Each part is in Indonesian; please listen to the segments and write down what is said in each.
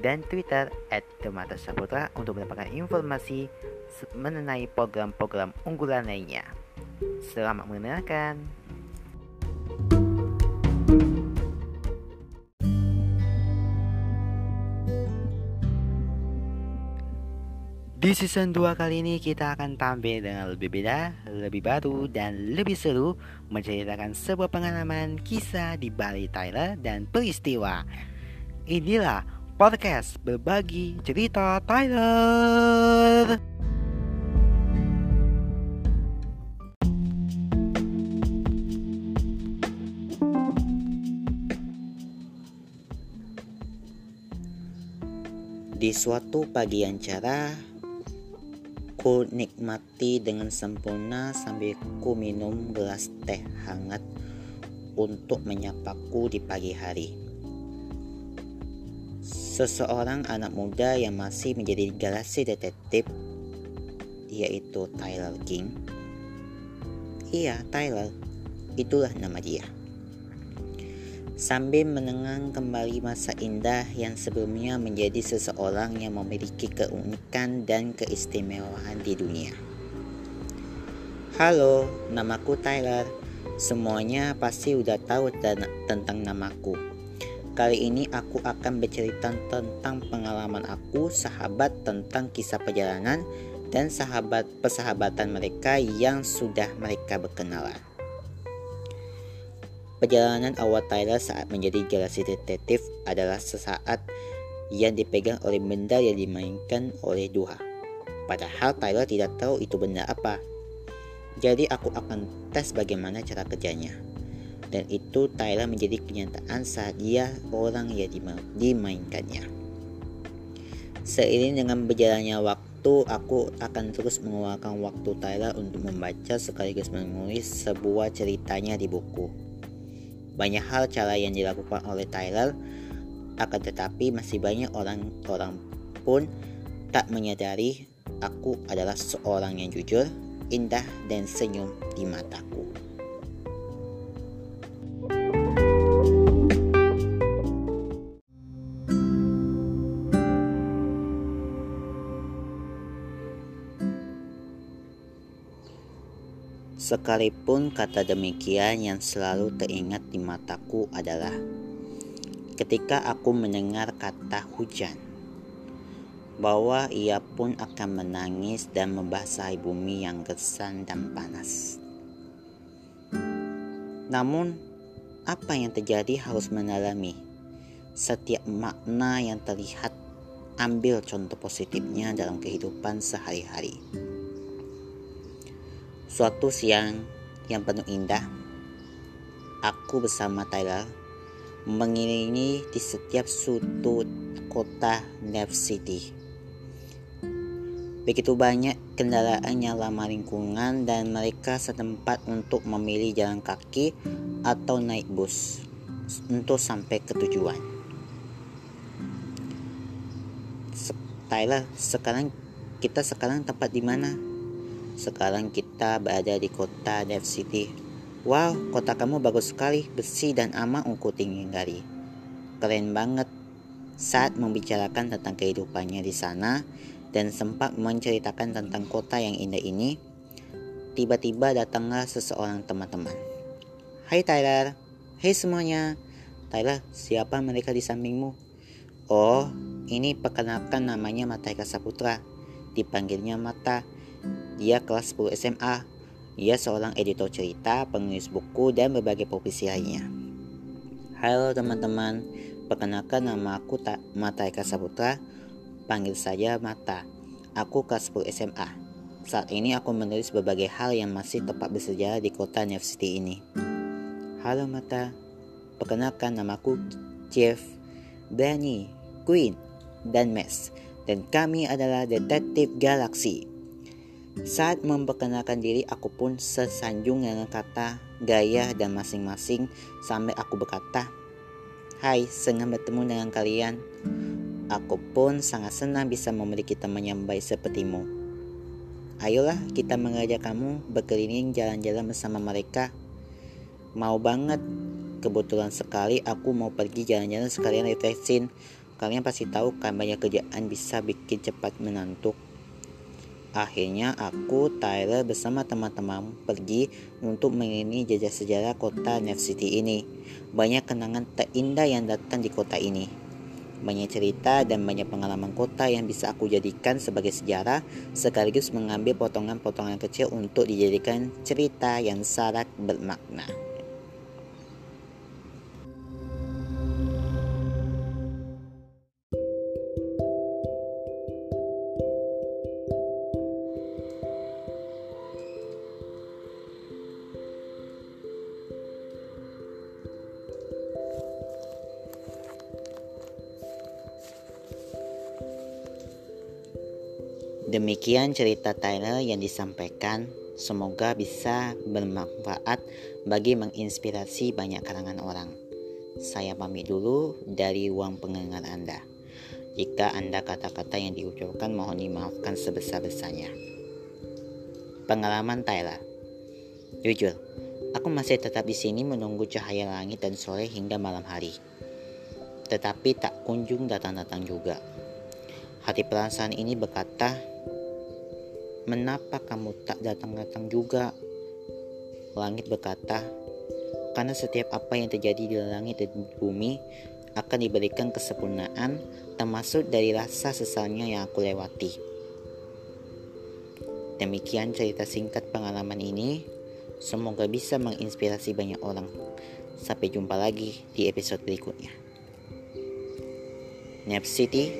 dan Twitter at Demata Saputra untuk mendapatkan informasi mengenai program-program unggulan lainnya. Selamat mendengarkan. Di season 2 kali ini kita akan tampil dengan lebih beda, lebih baru, dan lebih seru Menceritakan sebuah pengalaman, kisah di Bali Tyler, dan peristiwa Inilah podcast berbagi cerita Tyler. Di suatu pagi yang cerah, ku nikmati dengan sempurna sambil ku minum gelas teh hangat untuk menyapaku di pagi hari. Seseorang anak muda yang masih menjadi galaksi detektif yaitu Tyler King. Iya, Tyler. Itulah nama dia. Sambil menengang kembali masa indah yang sebelumnya menjadi seseorang yang memiliki keunikan dan keistimewaan di dunia. Halo, namaku Tyler. Semuanya pasti udah tahu tentang namaku. Kali ini aku akan bercerita tentang pengalaman aku, sahabat tentang kisah perjalanan dan sahabat persahabatan mereka yang sudah mereka berkenalan. Perjalanan awal Tyler saat menjadi galaksi detektif adalah sesaat yang dipegang oleh benda yang dimainkan oleh Duha. Padahal Tyler tidak tahu itu benda apa. Jadi aku akan tes bagaimana cara kerjanya dan itu Tyler menjadi kenyataan saat dia orang yang dimainkannya. Seiring dengan berjalannya waktu, aku akan terus mengeluarkan waktu Tyler untuk membaca sekaligus menulis sebuah ceritanya di buku. Banyak hal cara yang dilakukan oleh Tyler, akan tetapi masih banyak orang-orang pun tak menyadari aku adalah seorang yang jujur, indah, dan senyum di mataku. Sekalipun kata demikian yang selalu teringat di mataku adalah ketika aku mendengar kata hujan, bahwa ia pun akan menangis dan membasahi bumi yang gersang dan panas. Namun, apa yang terjadi harus mengalami setiap makna yang terlihat ambil contoh positifnya dalam kehidupan sehari-hari. Suatu siang yang penuh indah, aku bersama Tyler mengiringi di setiap sudut kota Nev City. Begitu banyak kendaraan yang ramah lingkungan dan mereka setempat untuk memilih jalan kaki atau naik bus untuk sampai ke tujuan. Tyler, sekarang kita sekarang tempat di mana? Sekarang kita berada di kota Dev City. Wow, kota kamu bagus sekali, bersih dan aman untuk tinggali. Keren banget. Saat membicarakan tentang kehidupannya di sana dan sempat menceritakan tentang kota yang indah ini, tiba-tiba datanglah seseorang teman-teman. Hai Tyler, hai semuanya. Tyler, siapa mereka di sampingmu? Oh, ini perkenalkan namanya Mata Eka Saputra. Dipanggilnya Mata dia kelas 10 SMA. Dia seorang editor cerita, penulis buku, dan berbagai profesi lainnya. Halo teman-teman, perkenalkan nama aku tak Mata Eka Saputra. Panggil saja Mata. Aku kelas 10 SMA. Saat ini aku menulis berbagai hal yang masih tepat bersejarah di kota New City ini. Halo Mata, perkenalkan namaku Jeff, Danny, Queen, dan Max. dan kami adalah Detektif Galaksi. Saat memperkenalkan diri, aku pun sesanjung dengan kata, gaya, dan masing-masing sampai aku berkata, Hai, senang bertemu dengan kalian. Aku pun sangat senang bisa memiliki teman yang baik sepertimu. Ayolah kita mengajak kamu berkeliling jalan-jalan bersama mereka. Mau banget, kebetulan sekali aku mau pergi jalan-jalan sekalian refreshing Kalian pasti tahu kan banyak kerjaan bisa bikin cepat menantuk. Akhirnya aku, Tyler bersama teman-teman pergi untuk mengelilingi jejak sejarah kota Neff City ini. Banyak kenangan terindah yang datang di kota ini. Banyak cerita dan banyak pengalaman kota yang bisa aku jadikan sebagai sejarah sekaligus mengambil potongan-potongan kecil untuk dijadikan cerita yang sangat bermakna. Demikian cerita Tyler yang disampaikan. Semoga bisa bermanfaat bagi menginspirasi banyak kalangan orang. Saya pamit dulu dari uang pendengar Anda. Jika Anda kata-kata yang diucapkan mohon dimaafkan sebesar-besarnya. Pengalaman Tyler Jujur, aku masih tetap di sini menunggu cahaya langit dan sore hingga malam hari. Tetapi tak kunjung datang-datang juga. Hati perasaan ini berkata, Menapa kamu tak datang-datang juga? Langit berkata, karena setiap apa yang terjadi di langit dan bumi akan diberikan kesempurnaan termasuk dari rasa sesalnya yang aku lewati. Demikian cerita singkat pengalaman ini. Semoga bisa menginspirasi banyak orang. Sampai jumpa lagi di episode berikutnya. Nap City,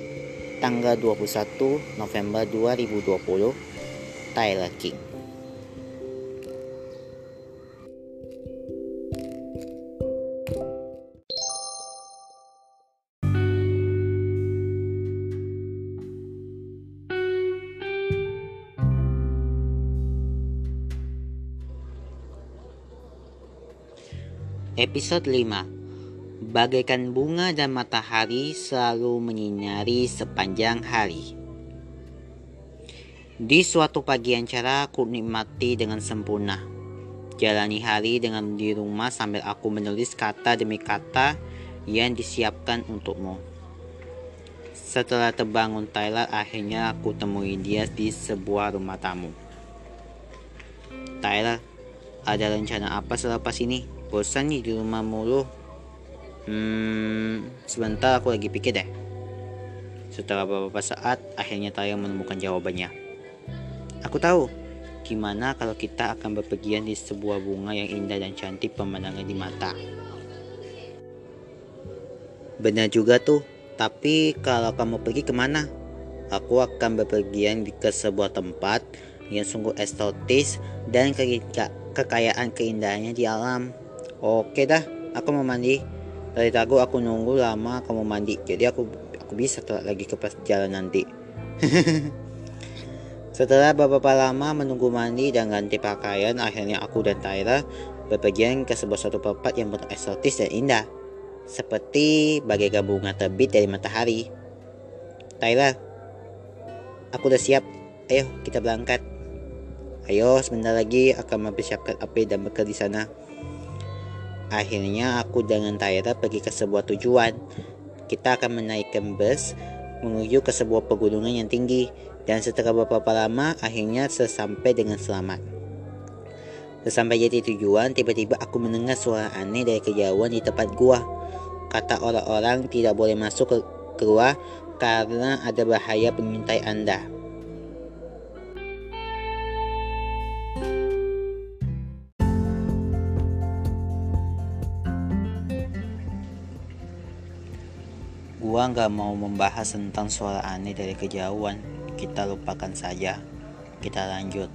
tanggal 21 November 2020 Tyler King. Episode 5 Bagaikan bunga dan matahari selalu menyinari sepanjang hari. Di suatu pagi yang cerah aku nikmati dengan sempurna. Jalani hari dengan di rumah sambil aku menulis kata demi kata yang disiapkan untukmu. Setelah terbangun Tyler, akhirnya aku temui dia di sebuah rumah tamu. Tyler, ada rencana apa selepas ini? Bosan nih di rumah mulu. Hmm, sebentar aku lagi pikir deh. Setelah beberapa saat, akhirnya Tyler menemukan jawabannya. Aku tahu gimana kalau kita akan berpergian di sebuah bunga yang indah dan cantik pemandangan di mata. Benar juga tuh, tapi kalau kamu pergi ke mana? Aku akan berpergian ke sebuah tempat yang sungguh estetis dan ke kekayaan keindahannya di alam. Oke dah, aku mau mandi. Dari tadi aku nunggu lama kamu mandi, jadi aku aku bisa telat lagi ke jalan nanti. Setelah beberapa lama menunggu mandi dan ganti pakaian, akhirnya aku dan Tyra berpergian ke sebuah satu tempat yang penuh eksotis dan indah. Seperti bagaikan bunga terbit dari matahari. Tyra, aku udah siap. Ayo kita berangkat. Ayo sebentar lagi akan mempersiapkan api dan bekerja di sana. Akhirnya aku dengan Tyra pergi ke sebuah tujuan. Kita akan menaikkan bus menuju ke sebuah pegunungan yang tinggi dan setelah beberapa lama akhirnya sesampai dengan selamat. Sesampai jadi tujuan, tiba-tiba aku mendengar suara aneh dari kejauhan di tempat gua. Kata orang-orang tidak boleh masuk ke keluar karena ada bahaya pengintai Anda. Gua nggak mau membahas tentang suara aneh dari kejauhan kita lupakan saja. Kita lanjut.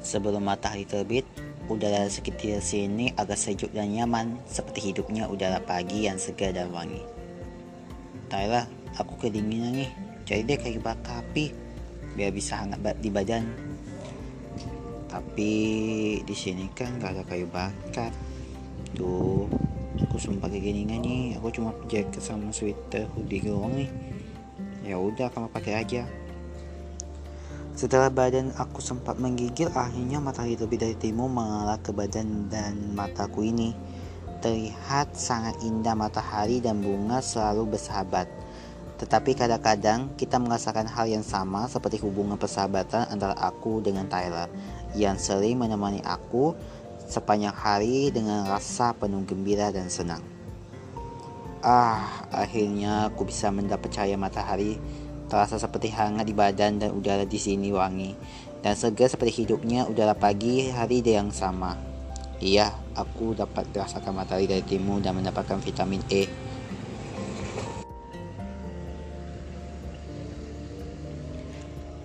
Sebelum matahari terbit, udara sekitar sini agak sejuk dan nyaman, seperti hidupnya udara pagi yang segar dan wangi. Tyler, aku kedinginan nih. cari deh kayu bakar api biar bisa hangat di badan tapi di sini kan gak ada kayu bakar tuh aku sumpah gini nih aku cuma jaket sama sweater hoodie doang nih ya udah kamu pakai aja setelah badan aku sempat menggigil, akhirnya matahari lebih dari timur mengarah ke badan dan mataku ini. Terlihat sangat indah matahari dan bunga selalu bersahabat. Tetapi kadang-kadang kita merasakan hal yang sama seperti hubungan persahabatan antara aku dengan Tyler yang sering menemani aku sepanjang hari dengan rasa penuh gembira dan senang. Ah, akhirnya aku bisa mendapat cahaya matahari terasa seperti hangat di badan dan udara di sini wangi dan segar seperti hidupnya udara pagi hari yang sama. Iya, aku dapat merasakan matahari dari timur dan mendapatkan vitamin E.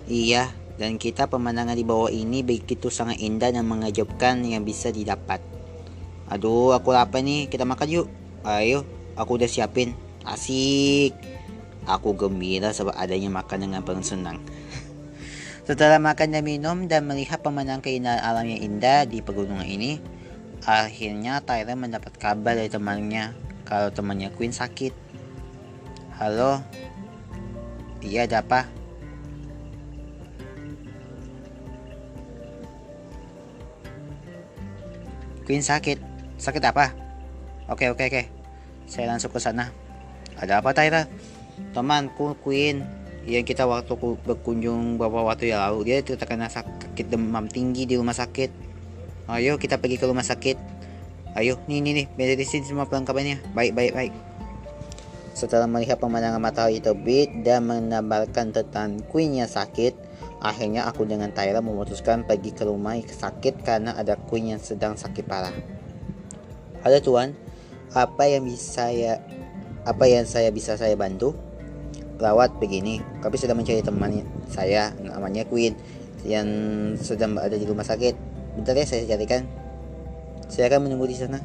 Iya, dan kita pemandangan di bawah ini begitu sangat indah dan mengejutkan yang bisa didapat. Aduh, aku lapar nih. Kita makan yuk. Ayo, aku udah siapin. Asik. Aku gembira sebab adanya makan dengan penuh senang. Setelah makan dan minum dan melihat pemandangan keindahan alam yang indah di pegunungan ini, akhirnya Tyler mendapat kabar dari temannya kalau temannya Queen sakit. Halo? Iya, ada apa? Queen sakit. Sakit apa? Oke, oke, oke. Saya langsung ke sana. Ada apa, Tyler? Temanku Queen. Yang kita waktu berkunjung beberapa waktu yang lalu dia terkena sakit demam tinggi di rumah sakit. Ayo kita pergi ke rumah sakit. Ayo nih nih nih medicine semua perlengkapannya. Baik baik baik. Setelah melihat pemandangan matahari terbit dan menambahkan tentang Queen yang sakit akhirnya aku dengan Tyra memutuskan pergi ke rumah sakit karena ada Queen yang sedang sakit parah. Ada tuan. Apa yang bisa saya apa yang saya bisa saya bantu perawat begini. Kami sedang mencari teman saya namanya Queen yang sedang ada di rumah sakit. Bentar ya saya carikan. Saya akan menunggu di sana.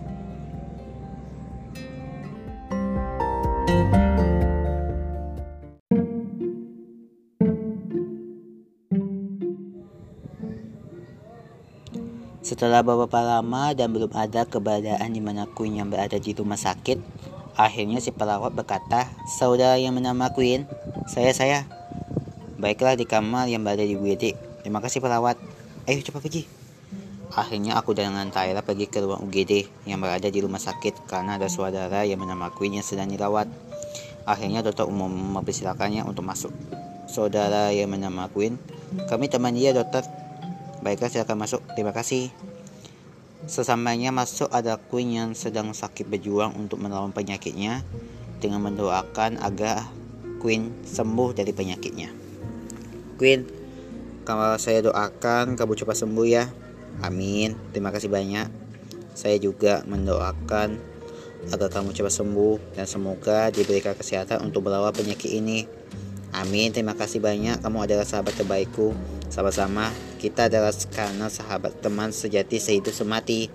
Setelah beberapa lama dan belum ada keberadaan di mana Queen yang berada di rumah sakit, Akhirnya si perawat berkata, saudara yang bernama Queen, saya saya. Baiklah di kamar yang berada di UGD. Terima kasih perawat. Ayo cepat pergi. Akhirnya aku dengan Tyra pergi ke ruang UGD yang berada di rumah sakit karena ada saudara yang bernama Queen yang sedang dirawat. Akhirnya dokter umum mempersilakannya untuk masuk. Saudara yang bernama Queen, kami teman dia dokter. Baiklah silakan masuk. Terima kasih. Sesampainya masuk ada Queen yang sedang sakit berjuang untuk melawan penyakitnya dengan mendoakan agar Queen sembuh dari penyakitnya. Queen, kalau saya doakan kamu cepat sembuh ya. Amin. Terima kasih banyak. Saya juga mendoakan agar kamu cepat sembuh dan semoga diberikan kesehatan untuk melawan penyakit ini. Amin. Terima kasih banyak. Kamu adalah sahabat terbaikku. Sama-sama, kita adalah karena sahabat teman sejati sehidup semati.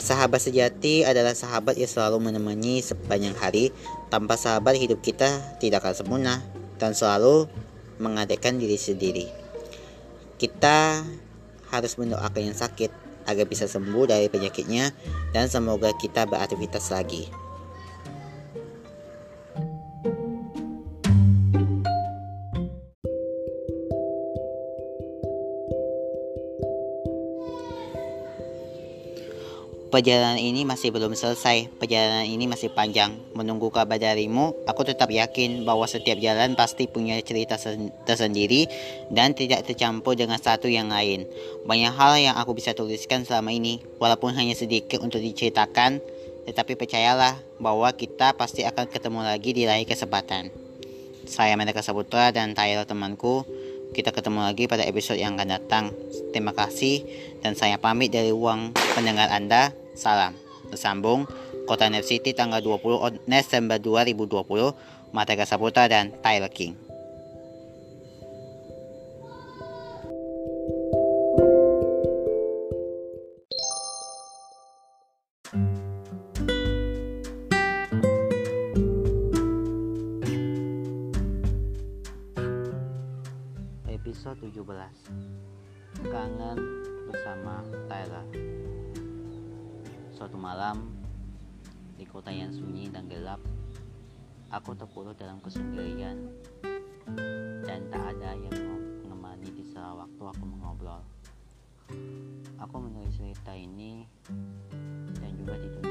Sahabat sejati adalah sahabat yang selalu menemani sepanjang hari. Tanpa sahabat hidup kita tidak akan sempurna dan selalu mengadakan diri sendiri. Kita harus mendoakan yang sakit agar bisa sembuh dari penyakitnya dan semoga kita beraktivitas lagi. Perjalanan ini masih belum selesai. Perjalanan ini masih panjang. Menunggu kabar darimu, aku tetap yakin bahwa setiap jalan pasti punya cerita tersendiri dan tidak tercampur dengan satu yang lain. Banyak hal yang aku bisa tuliskan selama ini, walaupun hanya sedikit untuk diceritakan, tetapi percayalah bahwa kita pasti akan ketemu lagi di lain kesempatan. Saya Meneka Saputra dan Tyler temanku. Kita ketemu lagi pada episode yang akan datang. Terima kasih dan saya pamit dari uang pendengar Anda. Salam. Bersambung Kota Net City tanggal 20 Desember 2020. Matega Saputra dan Tyler King. ke-17 Kangen bersama Tyler Suatu malam di kota yang sunyi dan gelap Aku terpuruk dalam kesendirian. Dan tak ada yang menemani di salah waktu aku mengobrol. Aku menulis cerita ini dan juga ditunda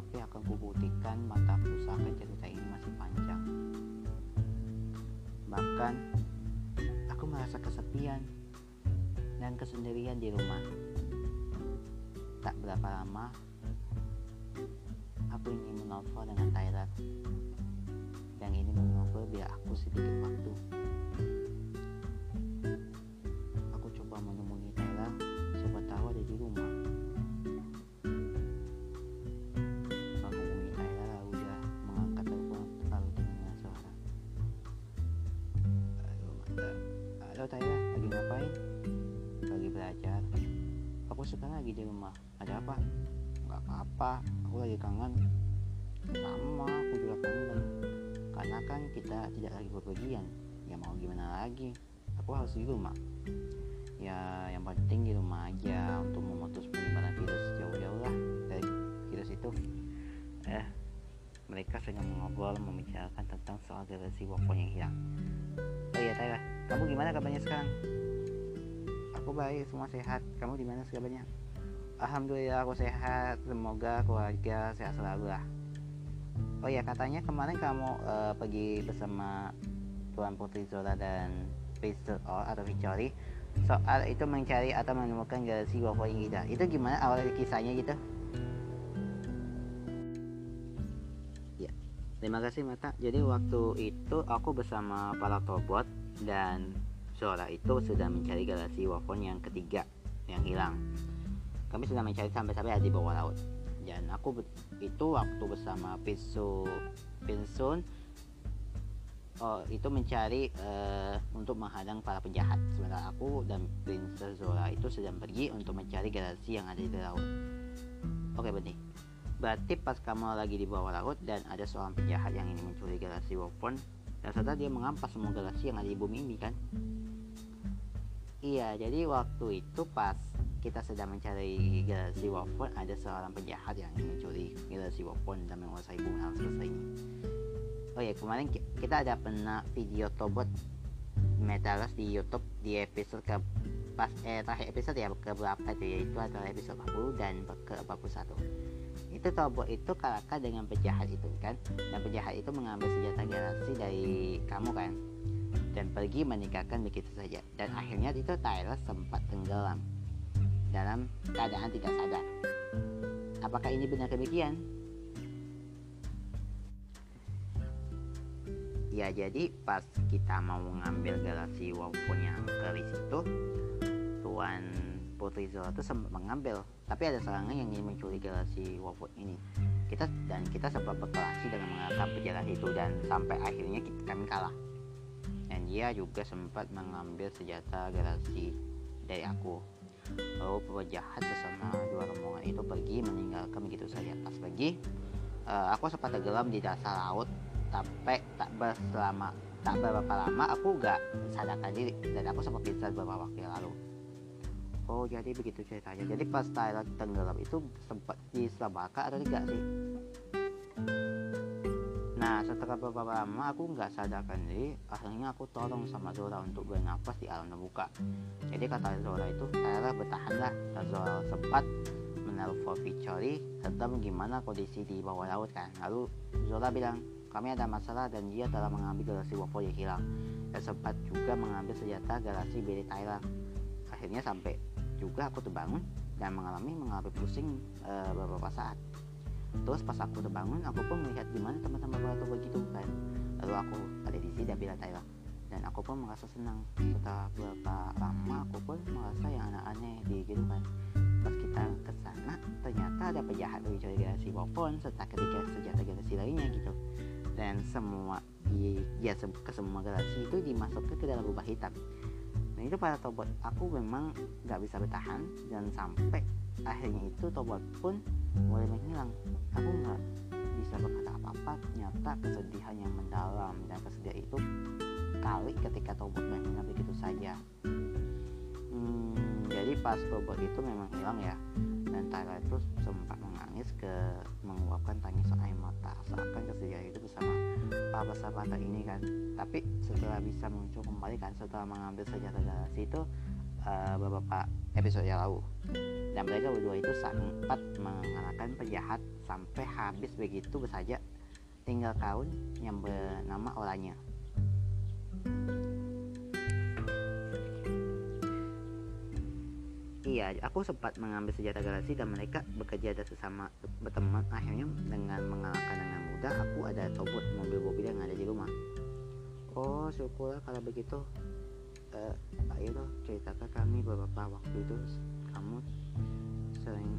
tapi akan kubuktikan mataku sampai cerita ini masih panjang. Bahkan aku merasa kesepian dan kesendirian di rumah. Tak berapa lama aku ingin menelpon dengan Tyler. Yang ini mengobrol biar aku sedikit waktu apa? Nggak apa-apa aku lagi kangen. Sama aku juga kangen. Karena kan kita tidak lagi bepergian ya mau gimana lagi? Aku harus di rumah. Ya yang penting di rumah aja untuk memutus penyebaran virus. Jauh-jauh lah dari virus itu. Eh mereka sedang mengobrol membicarakan tentang soal galaksi Wapon yang hilang. Oh iya Tyler kamu gimana kabarnya sekarang? Aku baik semua sehat. Kamu di mana kabarnya Alhamdulillah aku sehat. Semoga keluarga sehat selalu lah. Oh iya katanya kemarin kamu uh, pergi bersama Tuan Putri Zora dan Pistol atau Victory. Soal itu mencari atau menemukan galaksi Wapon yang hilang itu gimana awal kisahnya gitu? Ya terima kasih Mata. Jadi waktu itu aku bersama para Tobot dan Zora itu sedang mencari galaksi Wapon yang ketiga yang hilang kami sedang mencari sampai-sampai di bawah laut. Dan aku itu waktu bersama Pinsu Pinsun oh, itu mencari uh, untuk menghadang para penjahat. Sementara aku dan Princess Zora itu sedang pergi untuk mencari galaksi yang ada di laut. Oke benih berarti pas kamu lagi di bawah laut dan ada seorang penjahat yang ingin mencuri galaksi Wapon dan serta dia mengampas semua galaksi yang ada di bumi ini kan? Iya jadi waktu itu pas kita sedang mencari galaksi Wapon ada seorang penjahat yang mencuri galaksi Wapon dan menguasai alam semesta ini oh ya kemarin kita ada pernah video tobot Metaverse di YouTube di episode ke pas eh terakhir episode ya ke berapa itu yaitu adalah episode 40 dan ke 41 itu tobot itu kalahkan dengan penjahat itu kan? Dan penjahat itu mengambil senjata galaksi dari kamu kan? Dan pergi meninggalkan begitu saja. Dan akhirnya itu Tyler sempat tenggelam dalam keadaan tidak sadar. Apakah ini benar demikian? Ya jadi pas kita mau mengambil galaksi walaupun yang keris itu Tuan Putri Zora itu sempat mengambil. Tapi ada serangan yang ingin mencuri galaksi walaupun ini. Kita dan kita sempat berkelahi dengan mengalahkan penjahat itu dan sampai akhirnya kita, kami kalah. Dan dia juga sempat mengambil senjata galaksi dari aku lalu penjahat bersama dua rombongan itu pergi meninggalkan begitu saja. Pas pergi uh, aku sempat tenggelam di dasar laut sampai tak berselama tak beberapa lama aku gak sadarkan diri. Dan aku sempat pingsan beberapa waktu yang lalu. Oh jadi begitu ceritanya. Jadi pas Tyler tenggelam itu sempat diselamatkan atau tidak sih nah setelah beberapa lama aku nggak sadarkan diri akhirnya aku tolong sama Zora untuk bernafas di alam terbuka. Jadi kata Zora itu Tyler bertahanlah dan Zora sempat menelpon Victory tentang gimana kondisi di bawah laut kan. Lalu Zora bilang kami ada masalah dan dia telah mengambil galaksi Wapo yang hilang. Dan sempat juga mengambil senjata galaksi milik Thailand akhirnya sampai juga aku terbangun dan mengalami mengalami pusing e, beberapa saat terus pas aku terbangun aku pun melihat gimana teman-teman batu begitu kan lalu aku ada di sini bilang Thailand. Dan aku pun merasa senang. Setelah beberapa lama aku pun merasa yang aneh-aneh di gitu kan. Pas kita ke sana ternyata ada penjahat dari galaksi Wofon serta ketiga senjata galaksi lainnya gitu. Dan semua ya ke semua galaksi itu dimasukkan ke dalam rubah hitam. Dan itu pada tobot aku memang nggak bisa bertahan dan sampai akhirnya itu tobot pun mulai menghilang aku nggak bisa berkata apa-apa. Nyata kesedihan yang mendalam dan kesedihan itu kali ketika tobot menghilang begitu saja. Hmm, jadi pas tobot itu memang hilang ya. Dan Tyler itu sempat menangis ke menguapkan tangisan air mata seakan kesedihan itu bersama para sahabat ini kan. Tapi setelah bisa muncul kembali kan setelah mengambil senjata galaksi itu uh, beberapa episode yang lalu dan mereka berdua itu sempat mengalahkan penjahat sampai habis begitu saja tinggal kaun yang bernama Oranya Iya, aku sempat mengambil senjata galaksi dan mereka bekerja sesama berteman. Akhirnya dengan mengalahkan dengan mudah, aku ada cobot mobil-mobil yang ada di rumah. Oh, syukurlah kalau begitu. Uh, ayo loh, ceritakan kami beberapa waktu itu kamu sering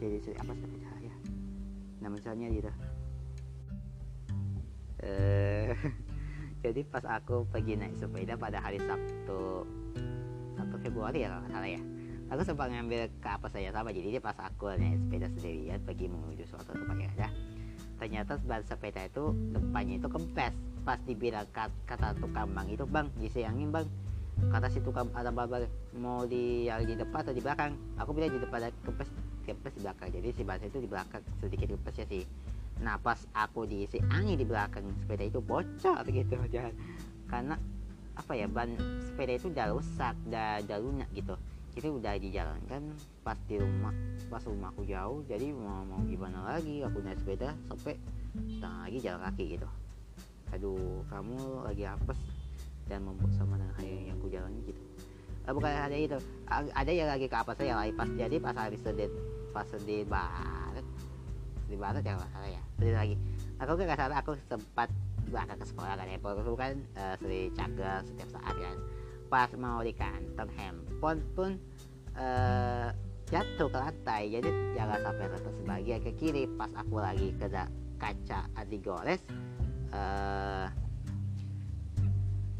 jadi sering apa sih ya? Nah misalnya gitu. Uh, jadi pas aku pergi naik sepeda pada hari Sabtu Sabtu Februari ya kalau salah ya aku sempat ngambil ke apa saya sama jadi dia pas aku naik sepeda sendirian pergi menuju suatu tempat ada ternyata ban sepeda itu depannya itu kempes pas dibilang kata tukang bang itu bang disayangin bang. Kata si tukang ada babar mau di yang di depan atau di belakang? Aku bilang di depan kempes kempes di belakang. Jadi si ban itu di belakang sedikit kempes ya sih. Nah pas aku diisi angin di belakang sepeda itu bocor gitu jangan karena apa ya ban sepeda itu udah rusak udah udah lunak gitu. Jadi udah dijalankan pas di rumah pas rumahku jauh. Jadi mau mau gimana lagi aku naik sepeda sampai setengah lagi jalan kaki gitu aduh kamu lagi apes dan membuat sama dengan yang aku jalani gitu. Eh, bukan ada itu. Ada yang lagi ke apa saya lagi pas jadi pas hari sedih pas sedih banget sedih banget ya salah ya. Sedih lagi. Aku nggak salah aku sempat berangkat ke sekolah kan aku kan uh, sering cager setiap saat kan. Pas mau di kantong handphone pun uh, jatuh ke lantai. Jadi jangan sampai retak sebagian ke kiri. Pas aku lagi kena kaca anti gores uh,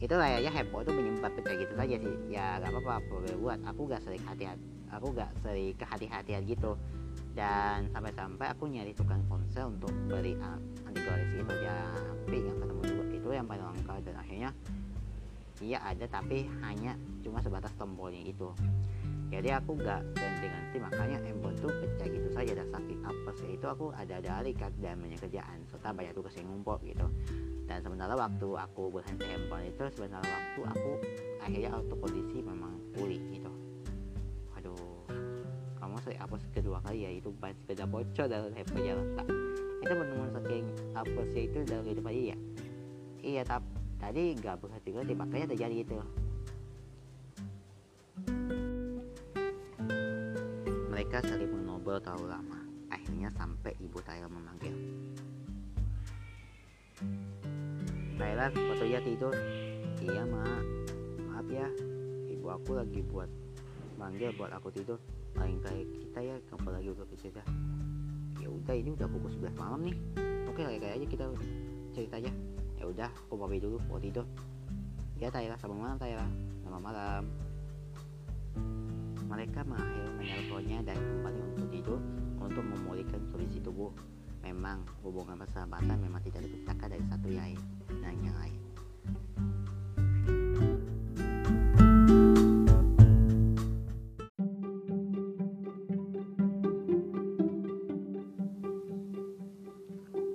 itu layaknya handphone itu menyimpan pecah gitu saja sih. Ya gak apa-apa boleh buat aku gak sering hati-hati aku gak sering kehati-hatian gitu. Dan sampai-sampai aku nyari tukang ponsel untuk beli anti gores itu tapi yang ketemu juga. Itu yang paling lengkap dan akhirnya iya ada tapi hanya cuma sebatas tombolnya itu jadi aku gak ganti-ganti makanya handphone tuh pecah gitu saja dan sakit apa sih itu aku ada dari kan dan banyak kerjaan serta banyak tugas yang ngumpul gitu. Dan sementara waktu aku berhenti handphone itu sebenarnya waktu aku akhirnya auto kondisi memang pulih gitu. Saya apa kedua kali ya itu ban sepeda bocor dan handphone yang retak itu menemukan saking apa sih itu dalam hidup aja ya iya tapi tadi nggak berhenti berhenti makanya terjadi itu mereka saling mengobrol terlalu lama akhirnya sampai ibu Tyler memanggil. Tyler fotonya tidur. Iya mak maaf ya ibu aku lagi buat manggil buat aku tidur. Lain kayak kita ya lagi udah kerja ya udah ini udah pukul 11 malam nih. Oke kayak aja kita cerita aja. Ya udah aku mau dulu mau tidur. Ya Tayla sama malam Tayla sama malam mereka mengakhiri menelponnya dan kembali untuk tidur untuk memulihkan kondisi tubuh. Memang hubungan persahabatan memang tidak dipisahkan dari satu yang dan yang lain.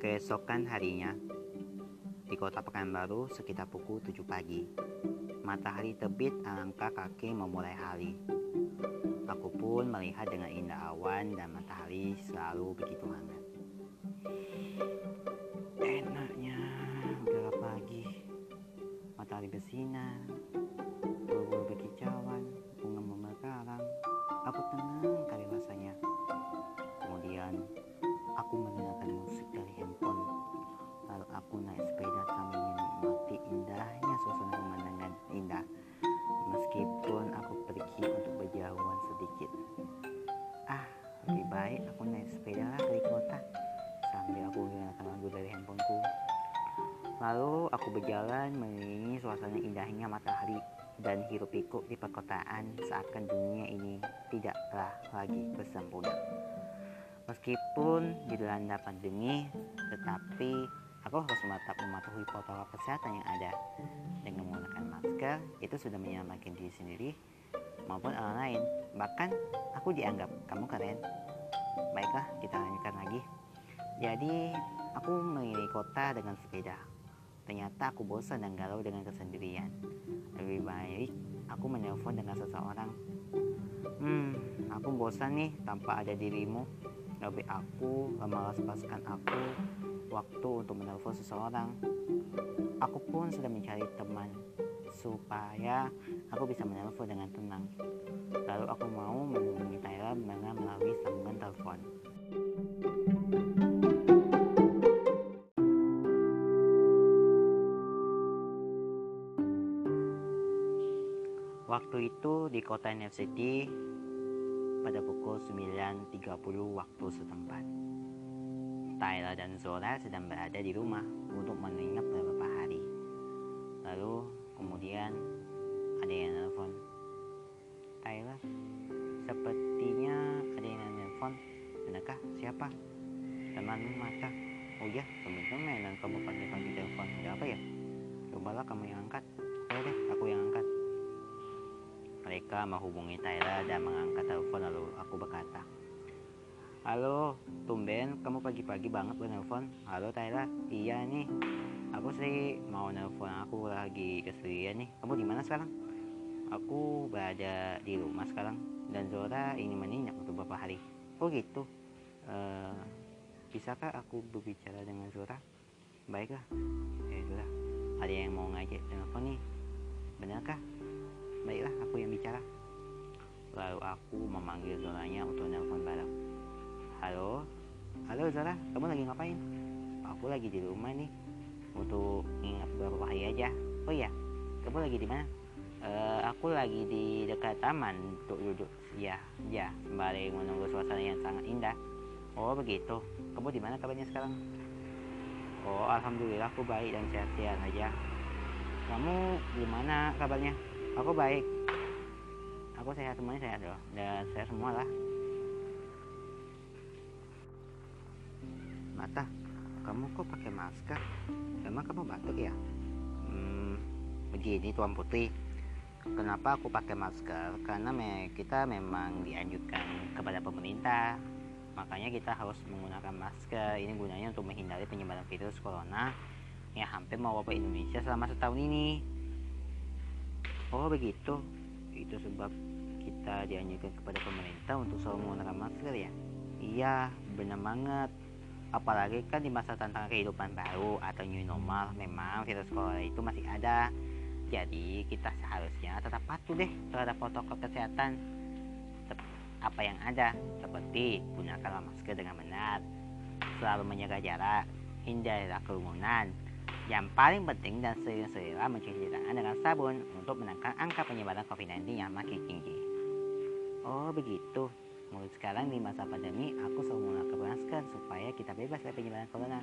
Keesokan harinya, kota Pekanbaru sekitar pukul 7 pagi, matahari terbit alangkah kaki memulai hari. Aku pun melihat dengan indah awan dan matahari selalu begitu hangat. Enaknya udara pagi, matahari bersinar, aku berjalan mengelilingi suasana indahnya matahari dan hiruk pikuk di perkotaan seakan dunia ini tidaklah lagi bersempurna. Meskipun dilanda pandemi, tetapi aku harus tetap mematuhi protokol kesehatan yang ada. Dengan menggunakan masker, itu sudah menyelamatkan diri sendiri maupun orang lain. Bahkan aku dianggap kamu keren. Baiklah, kita lanjutkan lagi. Jadi, aku mengelilingi kota dengan sepeda Ternyata aku bosan dan galau dengan kesendirian. Lebih baik aku menelpon dengan seseorang. Hmm, aku bosan nih tanpa ada dirimu. Lebih aku melepaskan aku waktu untuk menelpon seseorang. Aku pun sedang mencari teman supaya aku bisa menelpon dengan tenang. Lalu aku mau menghubungi Tyler melalui sambungan telepon. Waktu itu di kota New City pada pukul 9.30 waktu setempat. Tyler dan Zora sedang berada di rumah untuk menginap beberapa hari. Lalu kemudian ada yang nelfon. Tyler, sepertinya ada yang nelfon. Benarkah siapa? Temanmu mata. Oh ya, teman-teman dan kamu pagi-pagi telepon. Ada apa ya? Cobalah kamu yang angkat. Oke deh, aku yang angkat. Mereka menghubungi Tyler dan mengangkat telepon lalu aku berkata, Halo, tumben kamu pagi-pagi banget menelpon. Halo Tyler, iya nih. Aku sih mau nelpon aku lagi keserian nih. Kamu di mana sekarang? Aku berada di rumah sekarang dan Zora ingin menginap untuk beberapa hari. Oh gitu. Uh, bisakah aku berbicara dengan Zora? Baiklah. Ya sudah. Ada yang mau ngajak telepon nih. Benarkah? Baiklah, aku yang bicara. Lalu aku memanggil Zoranya untuk nelpon bareng. Halo, halo Zora, kamu lagi ngapain? Aku lagi di rumah nih, untuk ingat beberapa hari aja. Oh iya, kamu lagi di mana? Uh, aku lagi di dekat taman untuk duduk. Ya, ya, sembari menunggu suasana yang sangat indah. Oh begitu. Kamu di mana kabarnya sekarang? Oh, alhamdulillah aku baik dan sehat-sehat aja. Kamu gimana kabarnya? Aku baik. Aku sehat semuanya sehat loh dan sehat semua lah. Mata kamu kok pakai masker? Emang kamu batuk ya? Hmm, begini tuan putri. Kenapa aku pakai masker? Karena me kita memang dianjurkan kepada pemerintah. Makanya kita harus menggunakan masker. Ini gunanya untuk menghindari penyebaran virus corona yang hampir mewabah Indonesia selama setahun ini oh begitu. Itu sebab kita dianjurkan kepada pemerintah untuk selalu menggunakan masker ya? Iya benar banget. Apalagi kan di masa tantangan kehidupan baru atau new normal memang virus corona itu masih ada. Jadi kita seharusnya tetap patuh deh terhadap protokol kesehatan. Apa yang ada seperti gunakanlah masker dengan benar. Selalu menjaga jarak hindarilah kerumunan yang paling penting dan sering-seringlah mencuci tangan dengan sabun untuk menekan angka penyebaran COVID-19 yang makin tinggi. Oh begitu. Mulai sekarang di masa pandemi, aku selalu menggunakan masker supaya kita bebas dari penyebaran corona.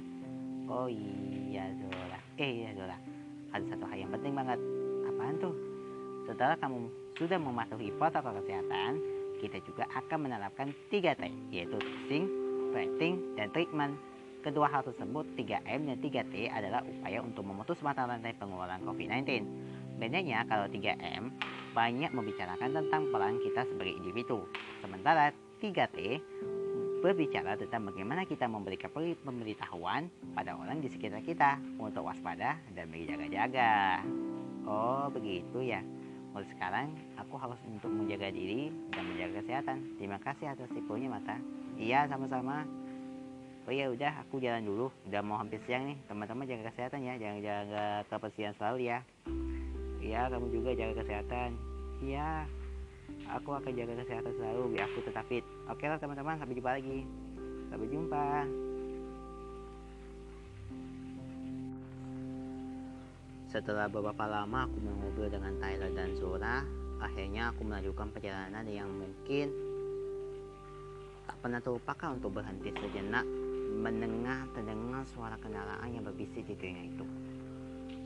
Oh iya Zora. Eh iya Zora. Ada satu hal yang penting banget. Apaan tuh? Setelah kamu sudah mematuhi protokol kesehatan, kita juga akan menerapkan 3T, yaitu testing, tracing, dan treatment. Kedua hal tersebut, 3M dan 3T adalah upaya untuk memutus mata rantai pengeluaran COVID-19. Bedanya kalau 3M banyak membicarakan tentang peran kita sebagai individu. Sementara 3T berbicara tentang bagaimana kita memberikan pemberitahuan pada orang di sekitar kita untuk waspada dan berjaga-jaga. Oh begitu ya. Mulai sekarang aku harus untuk menjaga diri dan menjaga kesehatan. Terima kasih atas infonya mata. Iya sama-sama oh ya udah aku jalan dulu. Udah mau hampir siang nih. Teman-teman jaga kesehatan ya. Jangan jaga kebersihan selalu ya. Iya kamu juga jaga kesehatan. Iya aku akan jaga kesehatan selalu biar aku tetap fit. Oke lah teman-teman. Sampai jumpa lagi. Sampai jumpa. Setelah beberapa lama aku mengobrol dengan Tyler dan Zora akhirnya aku melanjutkan perjalanan yang mungkin tak pernah terlupakan untuk berhenti sejenak mendengar terdengar suara kendaraan yang berbisik di telinga itu.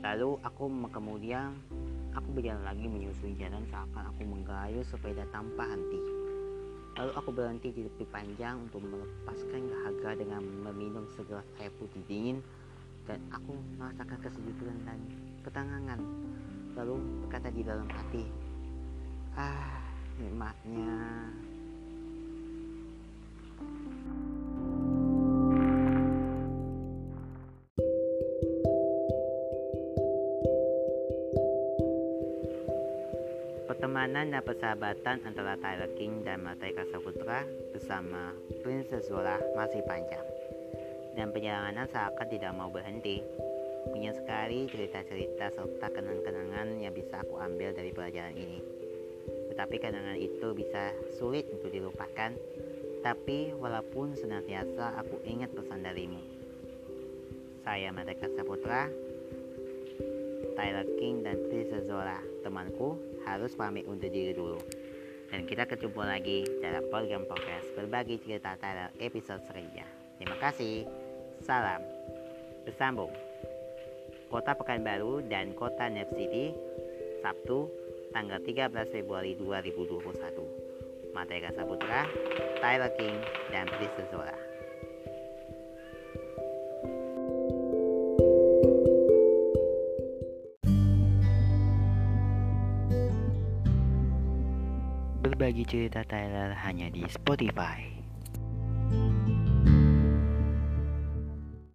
Lalu aku kemudian aku berjalan lagi menyusuri jalan seakan aku menggayuh sepeda tanpa henti. Lalu aku berhenti di tepi panjang untuk melepaskan dahaga dengan meminum segelas air putih dingin dan aku merasakan kesejukan dan ketenangan. Lalu berkata di dalam hati, ah nikmatnya Pertemanan dan persahabatan antara Tyler King dan Merdeka Saputra bersama Princess Zola masih panjang dan perjalanan seakan tidak mau berhenti. Punya sekali cerita-cerita serta kenang-kenangan yang bisa aku ambil dari pelajaran ini. Tetapi kenangan itu bisa sulit untuk dilupakan, tapi walaupun senantiasa aku ingat pesan darimu. Saya Merdeka Saputra, Tyler King dan Princess Zola, temanku harus pamit undur diri dulu. Dan kita ketemu lagi dalam program podcast berbagi cerita Tyler episode selanjutnya. Terima kasih. Salam. Bersambung. Kota Pekanbaru dan Kota Nep City, Sabtu, tanggal 13 Februari 2021. Materi Saputra, Tyler King, dan Zola. Cerita Tyler hanya di Spotify.